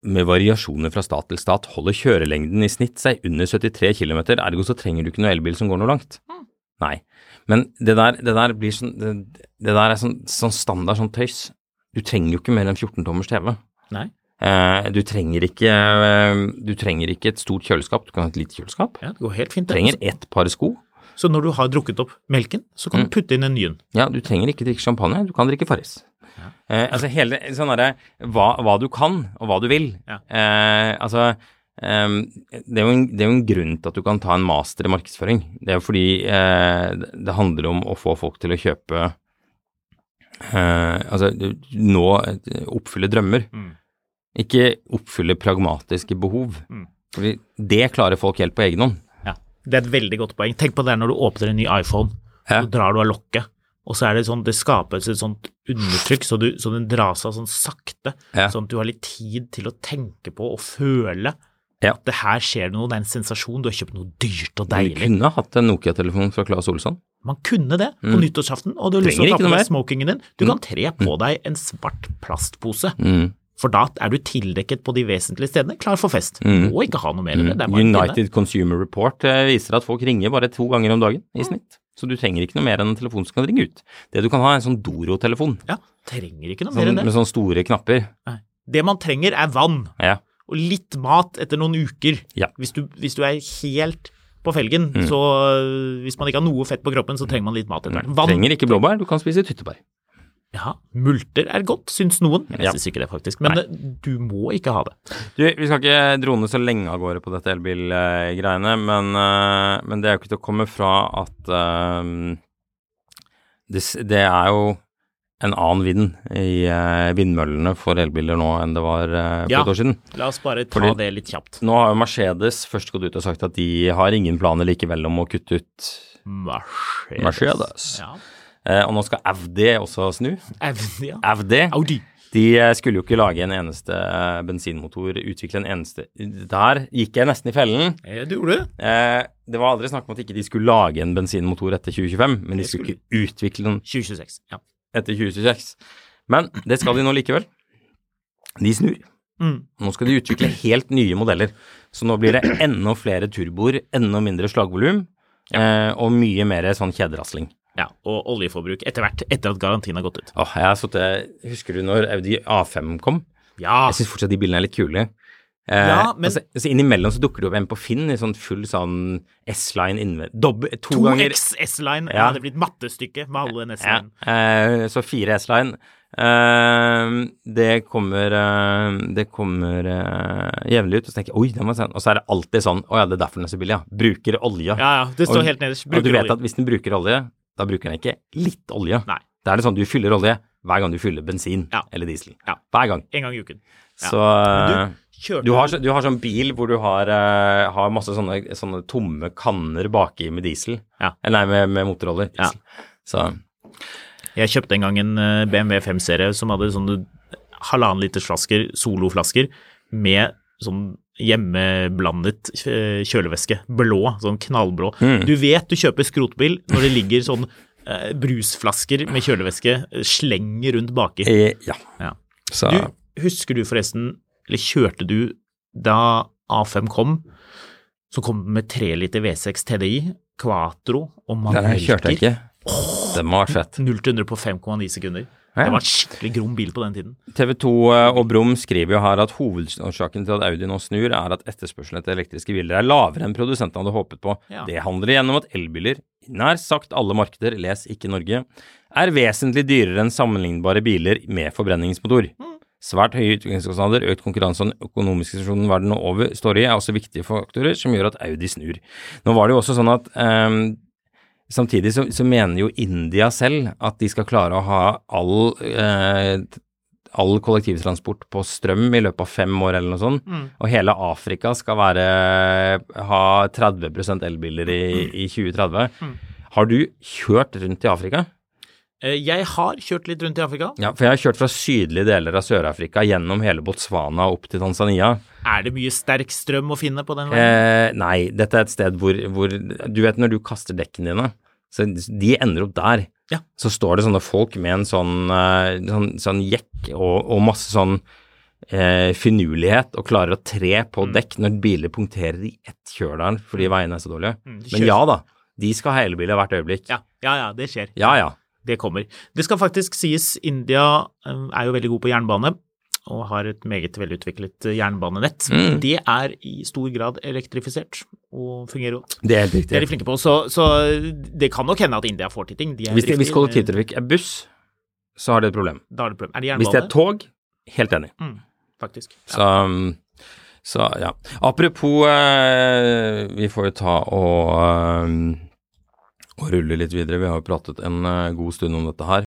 med variasjoner fra stat til stat holder kjørelengden i snitt seg under 73 km, ergo så trenger du ikke noe elbil som går noe langt. Nei. Men det der, det der blir sånn Det, det der er sånn, sånn standard sånn tøys. Du trenger jo ikke mer enn 14 tommers TV. Nei? Eh, du trenger ikke eh, Du trenger ikke et stort kjøleskap, du kan ha et lite kjøleskap. Ja, det går helt fint. Du trenger ett par sko. Så når du har drukket opp melken, så kan du putte inn en ny en. Ja, du trenger ikke drikke champagne, du kan drikke Farris. Eh, altså hele sånn derre hva, hva du kan, og hva du vil. Ja. Eh, altså ehm, det, er en, det er jo en grunn til at du kan ta en master i markedsføring. Det er jo fordi eh, det- handler om å få folk til å kjøpe eh, Altså nå eh, oppfylle drømmer. Ikke oppfylle pragmatiske behov. Fordi det klarer folk helt på egen hånd. Ja, Det er et veldig godt poeng. Tenk på det når du åpner en ny iPhone, Ja. så drar du av lokket, og så er det sånn, det skapes et sånt undertrykk, så, du, så den dras av sånn sakte, Ja. sånn at du har litt tid til å tenke på og føle Ja. at det her skjer noe, det er en sensasjon, du har kjøpt noe dyrt og deilig. Du kunne hatt en Nokia-telefon fra Claes Olsson. Man kunne det på nyttårsaften, og du har lyst til Mm. Å ta på deg smokingen din. Du kan tre på deg en svart plastpose. Mm. For da er du tildekket på de vesentlige stedene, klar for fest. Du må ikke ha noe mer enn det. det bare. United Consumer Report eh, viser at folk ringer bare to ganger om dagen i snitt. Så du trenger ikke noe mer enn en telefon som kan ringe ut. Det du kan ha er en sånn Doro-telefon Ja, trenger ikke noe mer sånn, enn det. med sånne store knapper. Nei. Det man trenger er vann. Ja. og litt mat etter noen uker. Ja. Hvis, du, hvis du er helt på felgen, Mm. så hvis man ikke har noe fett på kroppen, så trenger man litt mat etter hvert. Vann. Trenger ikke blåbær, du kan spise tyttebær. Ja, multer er godt, syns noen. Jeg Ja. syns ikke det, faktisk. Men Nei. øh, du må ikke ha det. Du, vi skal ikke drone så lenge av gårde på dette elbilgreiene, men, eh, men det er jo ikke til å komme fra at um, det, det er jo en annen vind i eh, vindmøllene for elbiler nå enn det var eh, for Ja. et år siden. La oss bare ta Fordi- det litt kjapt. Nå har jo Mercedes først gått ut og sagt at de har ingen planer likevel om å kutte ut Mercedes. Mercedes. Ja. Eh, Og nå skal Audi også snu. Audi. ja. Audi. Audi. De eh, skulle jo ikke lage en eneste eh, bensinmotor, utvikle en eneste Der gikk jeg nesten i fellen. Ja, det gjorde? Eh, det var aldri snakk om at ikke de skulle lage en bensinmotor etter 2025, men de skulle ikke utvikle den 2026. Ja. etter 2026. Men det skal de nå likevel. De snur. Mm. Nå skal de utvikle helt nye modeller. Så nå blir det enda flere turboer, enda mindre slagvolum, eh, og mye mer sånn kjederasling. Ja. Og oljeforbruk etter hvert, etter at garantien har gått ut. Åh, jeg har sittet Husker du når Audi A5 kom? Ja. Jeg syns fortsatt de bilene er litt kule. Eh, Ja, men- altså, altså Innimellom så dukker det opp en på Finn i sånn full sånn S-line innvendig To, To, ganger 2X S-line. Ja. Ja. Det hadde blitt mattestykke med alle en S-line. eh, Så fire S-line. Eh, det kommer eh, Det kommer eh, jevnlig ut, og så tenker jeg oi, den var sen. Og så er det alltid sånn Å ja, det er derfor den er så billig, ja. Bruker olje. Ja, ja. Det står Og- helt nederst. Bruker og du vet olje. at hvis den bruker olje, da bruker den ikke litt olje. Nei. Da er det sånn du fyller olje hver gang du fyller bensin Ja. eller diesel. Ja. Hver gang. En gang i uken. Ja. Så eh, du, Du har, du har sånn bil hvor du har, uh, har masse sånne, sånne tomme kanner baki med diesel. Ja. Nei, med, med motorolje. Ja. Så Jeg kjøpte en gang en eh, BMW 5-serie som hadde sånne halvannen liters flasker, soloflasker, med sånn hjemmeblandet eh, kjølevæske. Blå, sånn knallblå. Mm. Du vet du kjøper skrotbil når det ligger sånn eh, brusflasker med kjølevæske eh, slenger rundt baki. eh, ja. Ja. Så Du, husker du forresten, eller kjørte du da A5 kom, så kom den med 3 liter V6 TDI, Quatro og Den kjørte jeg ikke. Oh, Den var fett. 0 til 100 på 5,9 sekunder. Det var en skikkelig grom bil på den tiden. TV 2 og Brum skriver jo her at hovedårsaken til at Audi nå snur, er at etterspørselen etter elektriske biler er lavere enn produsentene hadde håpet på. Ja. Det handler igjen om at elbiler, nær sagt alle markeder, les ikke Norge, er vesentlig dyrere enn sammenlignbare biler med forbrenningsmotor. Svært høye utviklingskostnader, økt konkurranse og den økonomiske situasjonen verden over står i, er også viktige faktorer som gjør at Audi snur. Nå var det jo også sånn at ehm, Samtidig så, så mener jo India selv at de skal klare å ha all, eh, all kollektivtransport på strøm i løpet av fem år eller noe sånt. Og hele Afrika skal være, ha 30 elbiler i, i 2030. Har du kjørt rundt i Afrika? Eh, Jeg har kjørt litt rundt i Afrika. Ja, for jeg har kjørt fra sydlige deler av Sør-Afrika gjennom hele Botswana opp til Tanzania. Er det mye sterk strøm å finne på den veien? Eh, nei, dette er et sted hvor, hvor Du vet når du kaster dekkene dine, så de ender opp der. Ja. Så står det sånne folk med en sånn, eh, sånn, sånn jekk og, og masse sånn eh, finurlighet og klarer å tre på Mm. dekk når biler punkterer i ett kjør der fordi veiene er så dårlige. Mm, Men ja da, de skal ha elbiler hvert øyeblikk. Ja, ja, ja, det skjer. ja. ja. Det kommer. Det skal faktisk sies, India eh, er jo veldig god på jernbane. Og har et meget velutviklet eh, jernbanenett. Mm. Det er i stor grad elektrifisert og fungerer godt. Det er helt Det er de flinke på. Så, så det kan nok hende at India får til ting. De Hvis, det, hvis driftige. kollektivtrafikk er buss, så har det et problem. Da er det problem. Er det Hvis det er jernbane? tog, helt enig. Mm, faktisk. Ja. Så, um, så ja. Apropos eh, Vi får jo ta og, eh, og rulle litt videre. Vi har jo pratet en eh, god stund om dette her.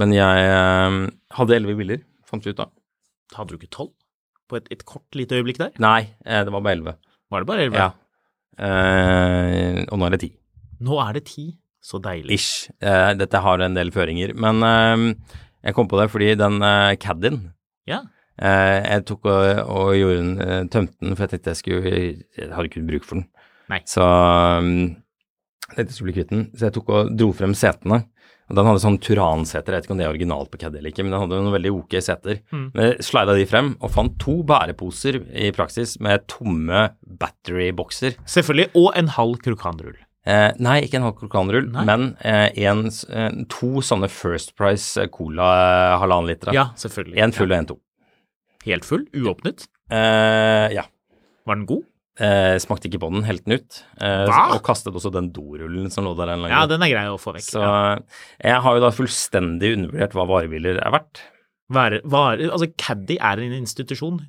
Men jeg eh, hadde elleve biler, fant vi ut av. Hadde du ikke tolv på et, et kort lite øyeblikk der? Nei, eh, det var bare elleve. Var det bare elleve? Ja. Eh, og nå er det ti. Nå er det ti. Så deilig. Ish. Eh, dette har en del føringer. Men eh, jeg kom på det fordi den eh, caddien Ja. Eh, Jeg tok og, og gjorde den, eh, tømte den, for jeg tenkte jeg skulle Jeg hadde ikke bruk for den. Nei. Så um, jeg tenkte jeg skulle bli kvitt den. Så jeg tok og dro frem setene. Og Den hadde sånn Turan-seter, jeg vet ikke om det er originalt på Caddy eller ikke, men den hadde noen veldig ok seter. Men jeg slida de frem og fant to bæreposer i praksis med tomme battery-bokser. Selvfølgelig. Og en halv krokanrull. Eh, nei, ikke en halv krokanrull, men eh, en, eh, to sånne First Price Cola halvannen liter. Ja, selvfølgelig. En full og en tom. Helt full? Uåpnet? Uh, ja. Var den god? Uh, smakte ikke på den, helt den ut. Eh, Hva? og kastet også den dorullen som lå der en lang Ja, den er grei å få vekk. Så ja. jeg har jo da fullstendig undervurdert hva varebiler er verdt. Være, være, altså, Caddy er en institusjon.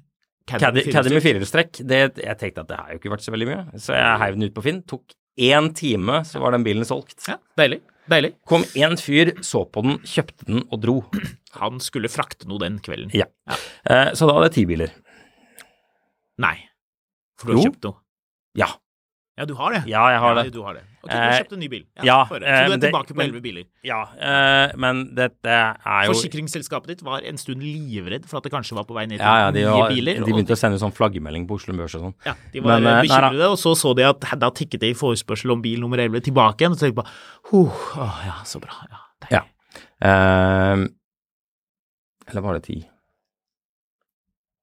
Caddy med Caddy med firehjulstrekk, jeg tenkte at det har jo ikke vært så veldig mye. Så jeg heiv den ut på Finn. Tok én time, så var den bilen solgt. Ja, deilig. Deilig. Kom én fyr, så på den, kjøpte den og dro. Han skulle frakte noe den kvelden. Ja. Eh, så da hadde jeg ti biler. Nei. For du har Jo. kjøpt noe. Ja. Ja, du har det. Ja, jeg har ja, det. Du har det. Ok, du Eh, har kjøpt en ny bil. ja, ja eh, Så du er er det- tilbake på elleve biler. Ja, eh, men dette er jo Forsikringsselskapet ditt var en stund livredd for at det kanskje var på vei ned til ja, ja, de, nye var, biler. de og begynte å sende sånn flaggermelding på Oslo Børs og sånn. Ja, de var Men, eh, bekymrede, og så så de at da tikket det i forespørsel om bil nummer 11 tilbake igjen, og så tenkte de bare åh, ja, så bra. Ja, deilig. Ja. Eh, eller var det ti?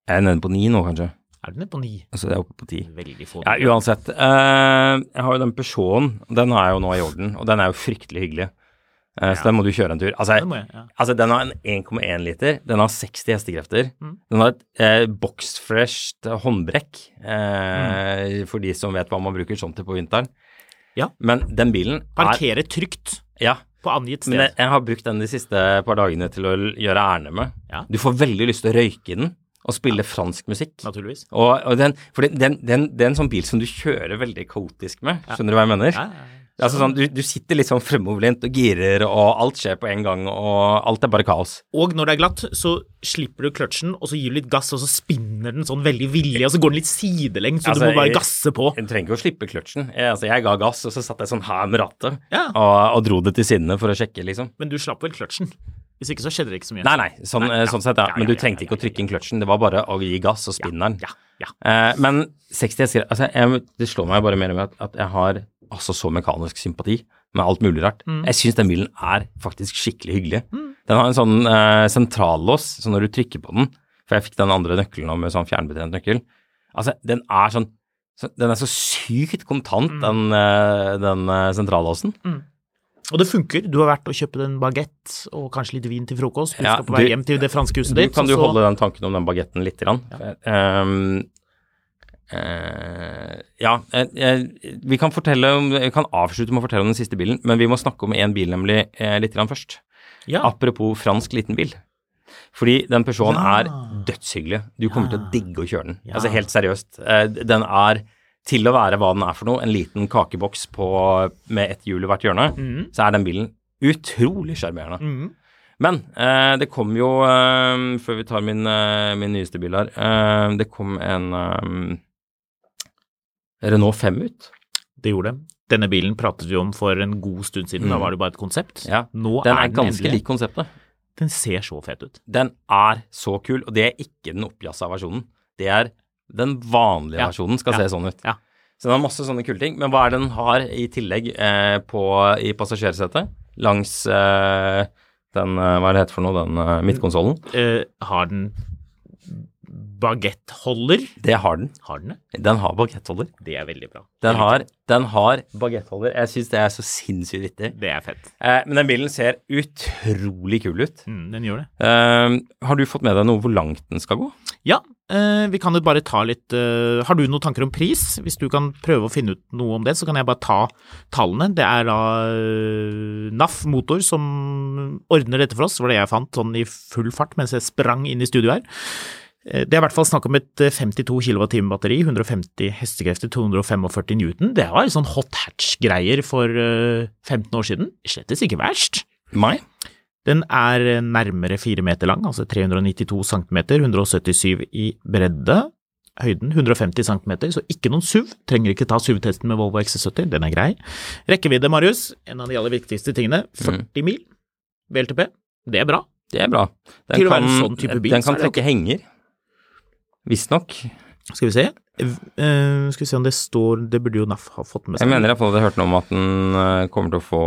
Jeg er nede på ni nå, kanskje. Er du nede på ni? Altså, det er oppe på ti. Veldig få. Ja, uansett. eh, jeg har jo den Peugeoten. Den har jeg jo nå i orden, og den er jo fryktelig hyggelig. Eh, så den må du kjøre en tur. Altså, må jeg, ja. altså den har en 1,1 liter. Den har 60 hestekrefter. Mm. Den har et eh, boxfresht håndbrekk, eh, for de som vet hva man bruker sånt til på vinteren. Ja. Men den bilen er Parkere trygt Ja. på angitt sted. Men jeg, jeg har brukt den de siste par dagene til å gjøre ærend med. Ja. Du får veldig lyst til å røyke i den og spille fransk musikk. Naturligvis. Og, og den, for den, den, den, det er en sånn bil som du kjører veldig kaotisk med. Skjønner du hva jeg mener? Ja, ja, ja. Det Altså sånn, du, du sitter litt sånn fremoverlent og girer, og alt skjer på en gang, og alt er bare kaos. Og når det er glatt, så slipper du kløtsjen, og så gir du litt gass, og så spinner den sånn veldig villig, og så går den litt sidelengs, så Altså, du må bare gasse på. Du trenger ikke å slippe kløtsjen. Jeg, altså, jeg ga gass, og så satt jeg sånn her med rattet, Ja. og, og dro det til sidene for å sjekke, liksom. Men du slapp vel kløtsjen? Hvis ikke så skjedde det ikke så mye. Nei, nei, sånn, Nei, eh, ja. sånn sett, ja. Men du trengte ikke å trykke inn kløtsjen, det var bare å gi gass og spinneren. Ja, ja. Eh, men 60 hester altså, jeg, Det slår meg bare mer og mer at, at jeg har altså så mekanisk sympati med alt mulig rart. Mm. Jeg syns den bilen er faktisk skikkelig hyggelig. Den har en sånn eh, sentrallås, så når du trykker på den For jeg fikk den andre nøkkelen med sånn fjernbetjent nøkkel. Altså, den er sånn så, Den er så sykt kontant, Mm. den, eh, den eh, sentrallåsen. Og det funker. Du har vært og kjøpt en bagett og kanskje litt vin til frokost. Du Ja, skal på vei du- hjem til det franske huset Du, ditt. kan du så- holde den tanken om den bagetten lite grann? Ja. Um, uh, ja, uh, vi kan fortelle om, vi kan avslutte med å fortelle om den siste bilen, men vi må snakke om én bil nemlig uh, litt grann først. Ja. Apropos fransk liten bil. Fordi den Peugeoten er dødshyggelig. Du kommer til å digge å kjøre den. Altså helt seriøst. Den er til å være hva den er for noe, en liten kakeboks på, med ett hjul i hvert hjørne, mm. så er den bilen utrolig sjarmerende. Mm. Men eh, det kom jo, eh, før vi tar min, eh, min nyeste bil her, eh, det kom en eh, Renault 5 ut. Det gjorde det. Denne bilen pratet vi om for en god stund siden. Da Mm. var det bare et konsept. Ja, Nå Den er er den ganske endelig. lik konseptet. Den ser så fet ut. Den er så kul, og det er ikke den oppjassa versjonen. Det er den vanlige Ja. versjonen skal Ja. se sånn ut. Ja. Så den har masse sånne kule ting. Men hva er det den har i tillegg eh, på, i passasjersetet? Langs eh, den, eh, hva er det heter for noe, den eh, midtkonsollen? Eh, har den bagettholder. Det har den. Har den det? Den har bagettholder. Det er veldig bra. Den har, den har bagettholder. Jeg syns det er så sinnssykt vittig. Det er fett. Eh, men den bilen ser utrolig kul ut. Mm, den gjør det. Har du fått med deg noe hvor langt den skal gå? Ja, vi kan jo bare ta litt eh, Har du noen tanker om pris? Hvis du kan prøve å finne ut noe om det, så kan jeg bare ta tallene. Det er da eh, NAF Motor som ordner dette for oss, var det jeg fant sånn i full fart mens jeg sprang inn i studio her. Eh, Det er i hvert fall snakk om et eh, 52 kWh batteri, 150 hestekrefter, 245 newton. Det var litt sånn hot hatch-greier for eh, 15 år siden. Slettes ikke verst. Meg? Den er nærmere fire meter lang, altså 392 cm, 177 i bredde. Høyden 150 cm, så ikke noen SUV. Trenger ikke ta SUV-testen med Volvo XC70, den er grei. Rekkevidde, Marius, en av de aller viktigste tingene. 40 mil. VLTP, det er bra. Det er bra. Den Til å være en sånn type bil, den kan trekke henger. Visstnok. Skal vi se. Eh, skal vi se om det står Det burde jo NAF ha fått med seg. Jeg mener iallfall jeg hørte noe om at den eh, kommer til å få,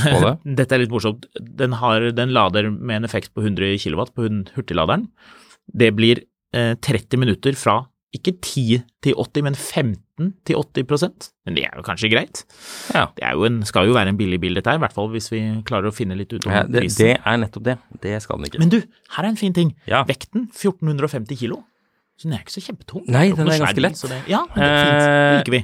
få det. Dette er litt morsomt. Den, har, den lader med en effekt på 100 kW på hurtigladeren. Det blir uh, 30 minutter fra ikke 10 til 80, men 15 til 80% Men det er jo kanskje greit. Ja. Det er jo en, skal jo være en billig bil, dette her, i hvert fall hvis vi klarer å finne litt ut om Ja, det, prisen. det er nettopp det. Det skal den ikke. Men du, her er en fin ting. Ja. Vekten 1450 kilo. Så den er ikke så kjempetung. Nei, den er ganske lett. så Det, ja, men det er fint. Det Eh, liker vi.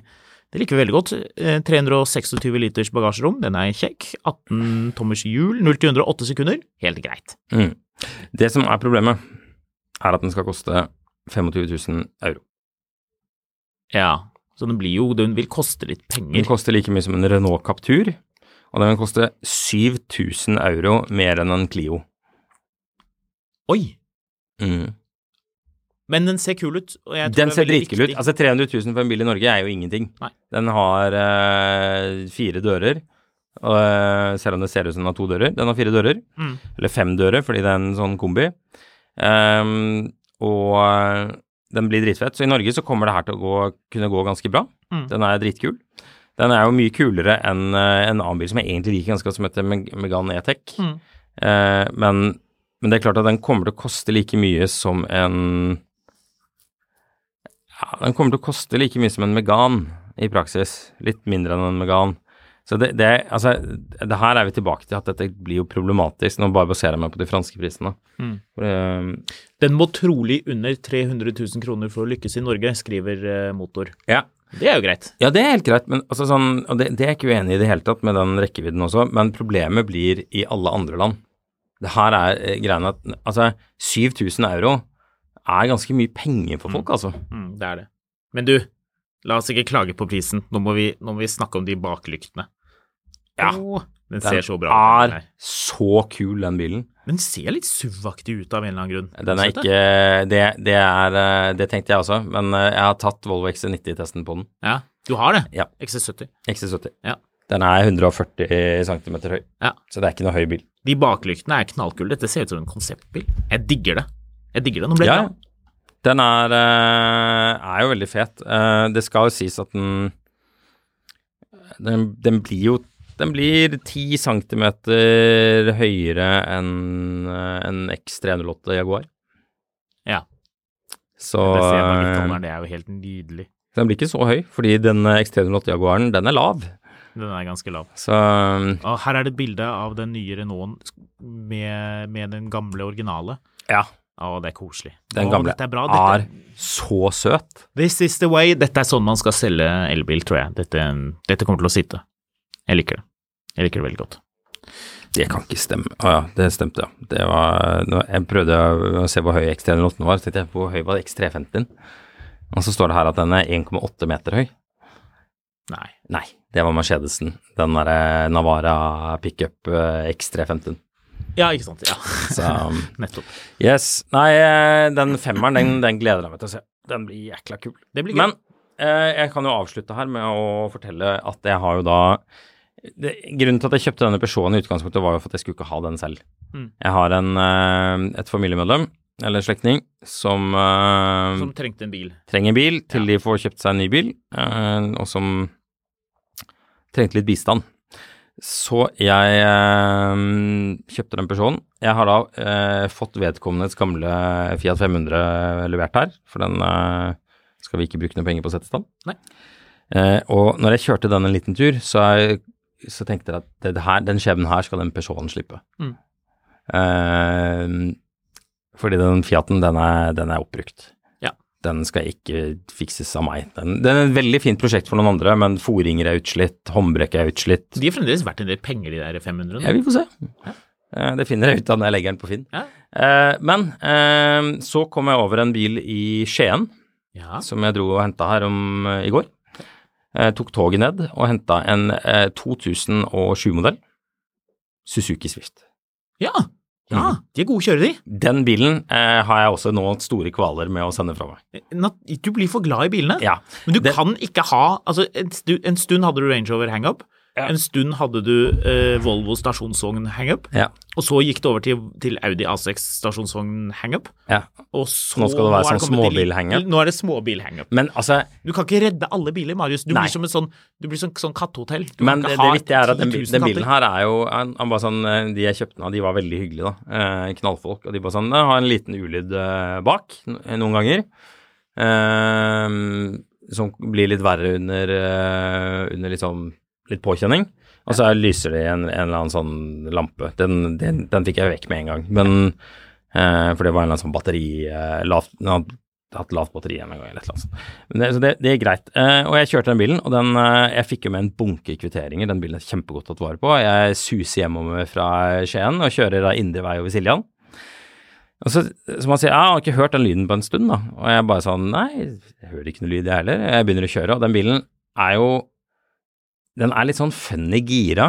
Det liker vi veldig godt. Eh, 326 liters bagasjerom, den er kjekk. 18 tommers hjul, 0 til 108 sekunder. Helt greit. mm. Det som er problemet, er at den skal koste 25 000 euro. Ja, så den blir jo Den vil koste litt penger. Den koster like mye som en Renault Captur, og den vil koste 7000 euro mer enn en Clio. Oi! Mm. Men den ser kul ut. Og jeg tror Den det er ser dritkul ut. Altså 300 000 for en bil i Norge er jo ingenting. Nei. Den har eh, fire dører, eh, selv om det ser ut som den har to dører. Den har fire dører, Mm. eller fem dører fordi det er en sånn kombi. Um, og eh, den blir dritfett. Så i Norge så kommer det her til å gå, kunne gå ganske bra. Mm. Den er dritkul. Den er jo mye kulere enn en annen bil som jeg egentlig liker ganske godt, som heter Meg Megane E-Tech. Mm. Uh, men, men det er klart at den kommer til å koste like mye som en ja, Den kommer til å koste like mye som en Megan i praksis. Litt mindre enn en Megan. Så det, det, altså, det her er vi tilbake til at dette blir jo problematisk. Nå bare baserer jeg meg på de franske prisene. Mm. For, eh, Den må trolig under 300 000 kroner for å lykkes i Norge, skriver uh, Motor. ja. Det er jo greit. Ja, det er helt greit, men altså sånn, og det, det er jeg ikke uenig i i det hele tatt med den rekkevidden også, men problemet blir i alle andre land. Det her er eh, greiene at altså 7000 euro er ganske mye penger for folk, altså. Mm, det er det. Men du, la oss ikke klage på prisen. Nå må vi, nå må vi snakke om de baklyktene. Ja. Oh, den Den ser så bra ut. den er så kul, den bilen. Den ser litt SUV-aktig ut av en eller annen grunn. Den er ikke det, det er eh, Det tenkte jeg også, men eh, jeg har tatt Volvo XC90-testen på den. Ja, du har det? Ja. XC70. XC70. Ja. Den er 140 cm høy, Ja. så det er ikke noe høy bil. De baklyktene er knallkule. Dette ser ut som en konseptbil. Jeg digger det. Jeg digger den. Den ble Ja, bra. den er, eh, er jo veldig fet. Eh, det skal jo sies at den den, den blir jo den blir 10 cm høyere enn eh, en X308 Jaguar. Ja. Så Det. Det er jo helt nydelig. den blir ikke så høy, fordi den eh, X308 Jaguaren, den er lav. Den er ganske lav. Så her er det et bilde av den nye Renaulten med, med den gamle originale. ja, Å, det er koselig. den Å, gamle dette er bra. er så søt. this is the way. Dette er sånn man skal selge elbil, tror jeg. Dette, dette kommer til å sitte. Jeg liker det. Jeg liker det veldig godt. Det kan ikke stemme. Å ja, det stemte, ja. Det var, jeg prøvde å se hvor høy X308 var, så tenkte jeg hvor høy var X350? Og så står det her at den er 1,8 meter høy. Nei. Nei, det var Mercedesen. Den derre Navara pickup eh, X350. Ja, ikke sant. Ja. Så Nettopp. yes. Nei, eh, den femmeren, den, den gleder jeg meg til å se. Den blir jækla kul. Det blir gøy. Men eh, jeg kan jo avslutte her med å fortelle at jeg har jo da det, Grunnen til at jeg kjøpte denne Peugeoten i utgangspunktet, var jo for at jeg skulle ikke ha den selv. Mm. Jeg har en, eh, et familiemedlem, eller en slektning, som, eh, Som trengte en bil. trenger bil til de får kjøpt seg en ny bil, eh, og som trengte litt bistand. Så jeg eh, kjøpte den Peugeoten. Jeg har da eh, fått vedkommendes gamle Fiat 500 levert her, for den eh, skal vi ikke bruke noe penger på å sette i stand. Nei. Eh, og når jeg kjørte den en liten tur, så, jeg, så tenkte jeg at det, her, den skjebnen her skal den Peugeoten slippe. Mm. Eh, fordi den Fiaten, den er, den er oppbrukt. Den skal ikke fikses av meg. Den, den er et veldig fint prosjekt for noen andre, men foringer er utslitt, håndbrekk er utslitt. De har fremdeles vært en del penger, de der 500. Ja, vi får se. Ja. Det finner jeg ut av når jeg legger den på Finn. Ja. Eh, Men eh, så kom jeg over en bil i Skien, Ja. som jeg dro og henta her om eh, i går. Jeg tok toget ned og henta en eh, 2007-modell Suzuki Swift. ja. Ja, Mm. de er gode å kjøre, de. Den bilen eh, har jeg også nå store kvaler med å sende fra meg. Du blir for glad i bilene. Ja. Men du Det- kan ikke ha Altså, en, en stund hadde du Range Rover hangup. Ja. En stund hadde du eh, Volvo stasjonsvogn hangup. Ja. Og så gikk det over til, til Audi A6 stasjonsvogn hangup. ja. Og så Nå skal det være sånn småbil-hangup. Nå er det småbil-hangup. Men altså Du kan ikke redde alle biler, Marius. Du Nei. blir som et sånn, du blir som sånn kattehotell. Du Men det, det viktige er at den, den bilen her er jo han, han sånn, eh, De jeg kjøpte den av, de var veldig hyggelige, da. Eh, knallfolk. Og de bare sånn har en liten ulyd eh, bak noen ganger. Eh, som blir litt verre under, eh, under liksom litt påkjenning. Og så er- lyser det i en, en eller annen sånn lampe. Den, den, den fikk jeg vekk med en gang. Men eh, For det var en eller annen sånn batteri eh, lavt, Den hadde hatt lavt batteri en gang eller et eller annet sånt. Men det, så det, det er greit. Eh, og jeg kjørte den bilen, og den, eh, jeg fikk jo med en bunke kvitteringer. Den bilen er kjempegodt tatt vare på. Jeg suser hjemover fra Skien og kjører da indre vei over Siljan. Og så, så man sier, jeg har ikke hørt den lyden på en stund, da. Og jeg bare sånn, nei, jeg hører ikke noe lyd, jeg heller. Jeg begynner å kjøre, og den bilen er jo Den er litt sånn funny gira.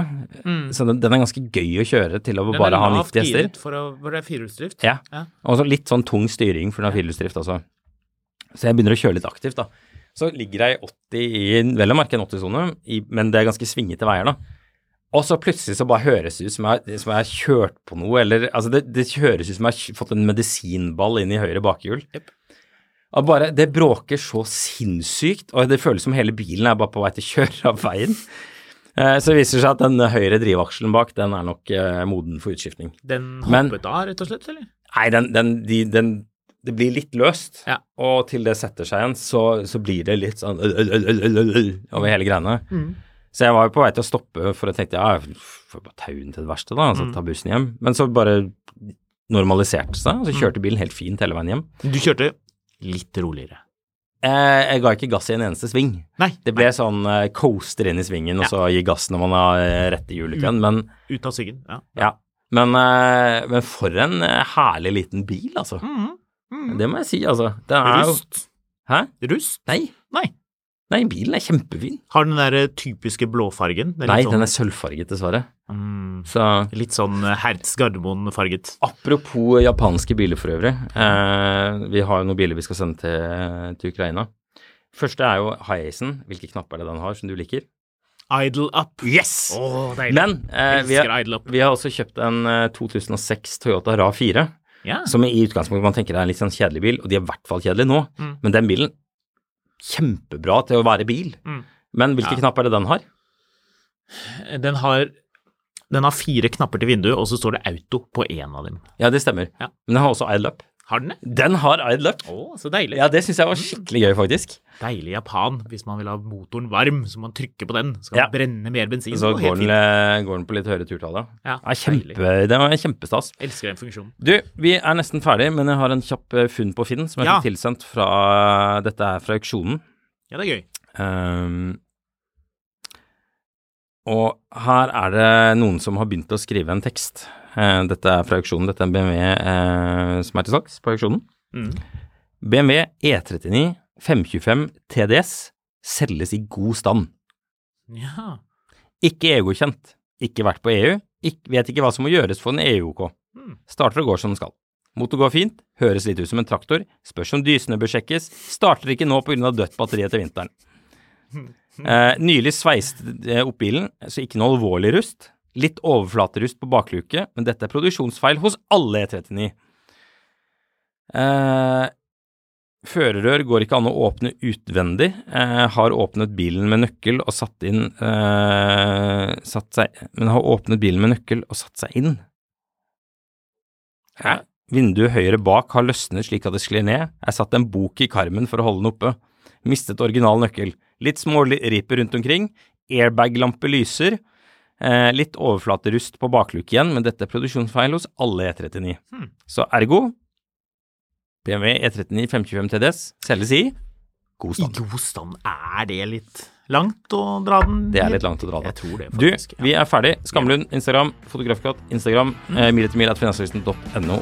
Så den, den er ganske gøy å kjøre til å Den bare ha lavt 90 hester. giret For å, for det er firehjulsdrift. Ja. Ja. Og så litt sånn tung styring for den har firehjulsdrift også. Så jeg begynner å kjøre litt aktivt, da. Så ligger jeg i 80 i vel å merke en 80-sone, men det er ganske svingete veier, da. Og så plutselig så bare høres det ut som jeg, har kjørt på noe, eller altså det, det høres ut som jeg har fått en medisinball inn i høyre bakhjul. Jep. Og bare, Det bråker så sinnssykt, og det føles som hele bilen er bare på vei til å kjøre av veien. Eh, Så det viser seg at den høyre drivakselen bak, den er nok eh, moden for utskiftning. Den Men- hoppet av, rett og slett, eller? Nei, den, den, de, den Det blir litt løst, Ja. og til det setter seg igjen, så, så blir det litt sånn øl, øl, øl, over hele greiene. Så jeg var jo på vei til å stoppe, for jeg tenkte ja, jeg får bare tau den til det verste, da, altså ta bussen hjem. Men så bare normaliserte seg, og så kjørte bilen helt fint hele veien hjem. Du kjørte litt roligere. Eh, jeg ga ikke gass i en eneste sving. Nei, Det ble sånn eh, coaster inn i svingen, og så gi gass når man har eh, rett i hjulet, men ut av syggen. Ja. ja. Men, men for en herlig liten bil, altså. Det må jeg si, altså. Den er jo Rust? Hæ? Rust? Nei. Nei. Nei, bilen er kjempefin. Har den der eh, typiske blåfargen? Den Nei, sånn, den er sølvfarget, dessverre. mm, Så Litt sånn eh, Hertz Gardermoen-farget. apropos japanske biler for øvrig. Eh, vi har jo noen biler vi skal sende til, til Ukraina. Første er jo Hiacen. Hvilke knapper er det den har, som du liker? Idle up. Yes! Oh. Men eh, vi, har, idle up. vi har også kjøpt en eh, 2006 Toyota RA4. Ja. Som i utgangspunktet man tenker er en litt sånn kjedelig bil, og de er i hvert fall kjedelige nå. Mm. Men den bilen, kjempebra til å være bil. Mm. Men hvilke Ja. knapper er det den har? Den har den har fire knapper til vinduet, og så står det auto på én av dem. Ja, det stemmer. Ja. Men den har også idle up. Har den det? Den har idle Luck. Å, så deilig. Ja, det syns jeg var skikkelig gøy, faktisk. Deilig Japan. Hvis man vil ha motoren varm, så må man trykke på den. Så kan Ja. brenne mer bensin. Så går den, eh, går den på litt høyere turtall, da. Ja, Ja, kjempe, det var kjempestas. Elsker den funksjonen. Du, vi er nesten ferdig, men jeg har en kjapp eh, funn på Finn som jeg Ja. fikk tilsendt fra Dette er fra auksjonen. Ja, det er gøy. Um, og her er det noen som har begynt å skrive en tekst. Eh, dette er fra auksjonen. Dette er en BMW eh, som er til salgs på auksjonen. Mm. BMW E39 525 TDS selges i god stand. Ja. Ikke EU-godkjent. Ikke vært på EU. Ikke, vet ikke hva som må gjøres for en EU-OK. Mm. Starter og går som den skal. Motor går fint. Høres litt ut som en traktor. Spørs om dysene bør sjekkes. Starter ikke nå pga. dødt batteri etter vinteren. Eh, nylig sveiste eh, opp bilen, så ikke noe alvorlig rust. Litt overflaterust på bakluke, men dette er produksjonsfeil hos alle E39. Eh, Førerrør går ikke an å åpne utvendig. Eh, har åpnet bilen med nøkkel og satt inn eh, satt seg, Men har åpnet bilen med nøkkel og satt seg inn. Hæ? Vinduet høyre bak har løsnet slik at det sklir ned. Er satt en bok i karmen for å holde den oppe. Mistet original nøkkel. Litt småriper rundt omkring. Airbag-lampe lyser. Eh, litt overflaterust på bakluke igjen, men dette er produksjonsfeil hos alle E39. Så ergo BMW E39 525 TDS selges i god I stand. god stand, er det litt langt å dra den? Det er litt langt å dra den. Jeg tror det, Du, vi er ferdig. Skamlund, Instagram, Fotografkatt, Instagram, mm. mil etter mil at finansavisen.no.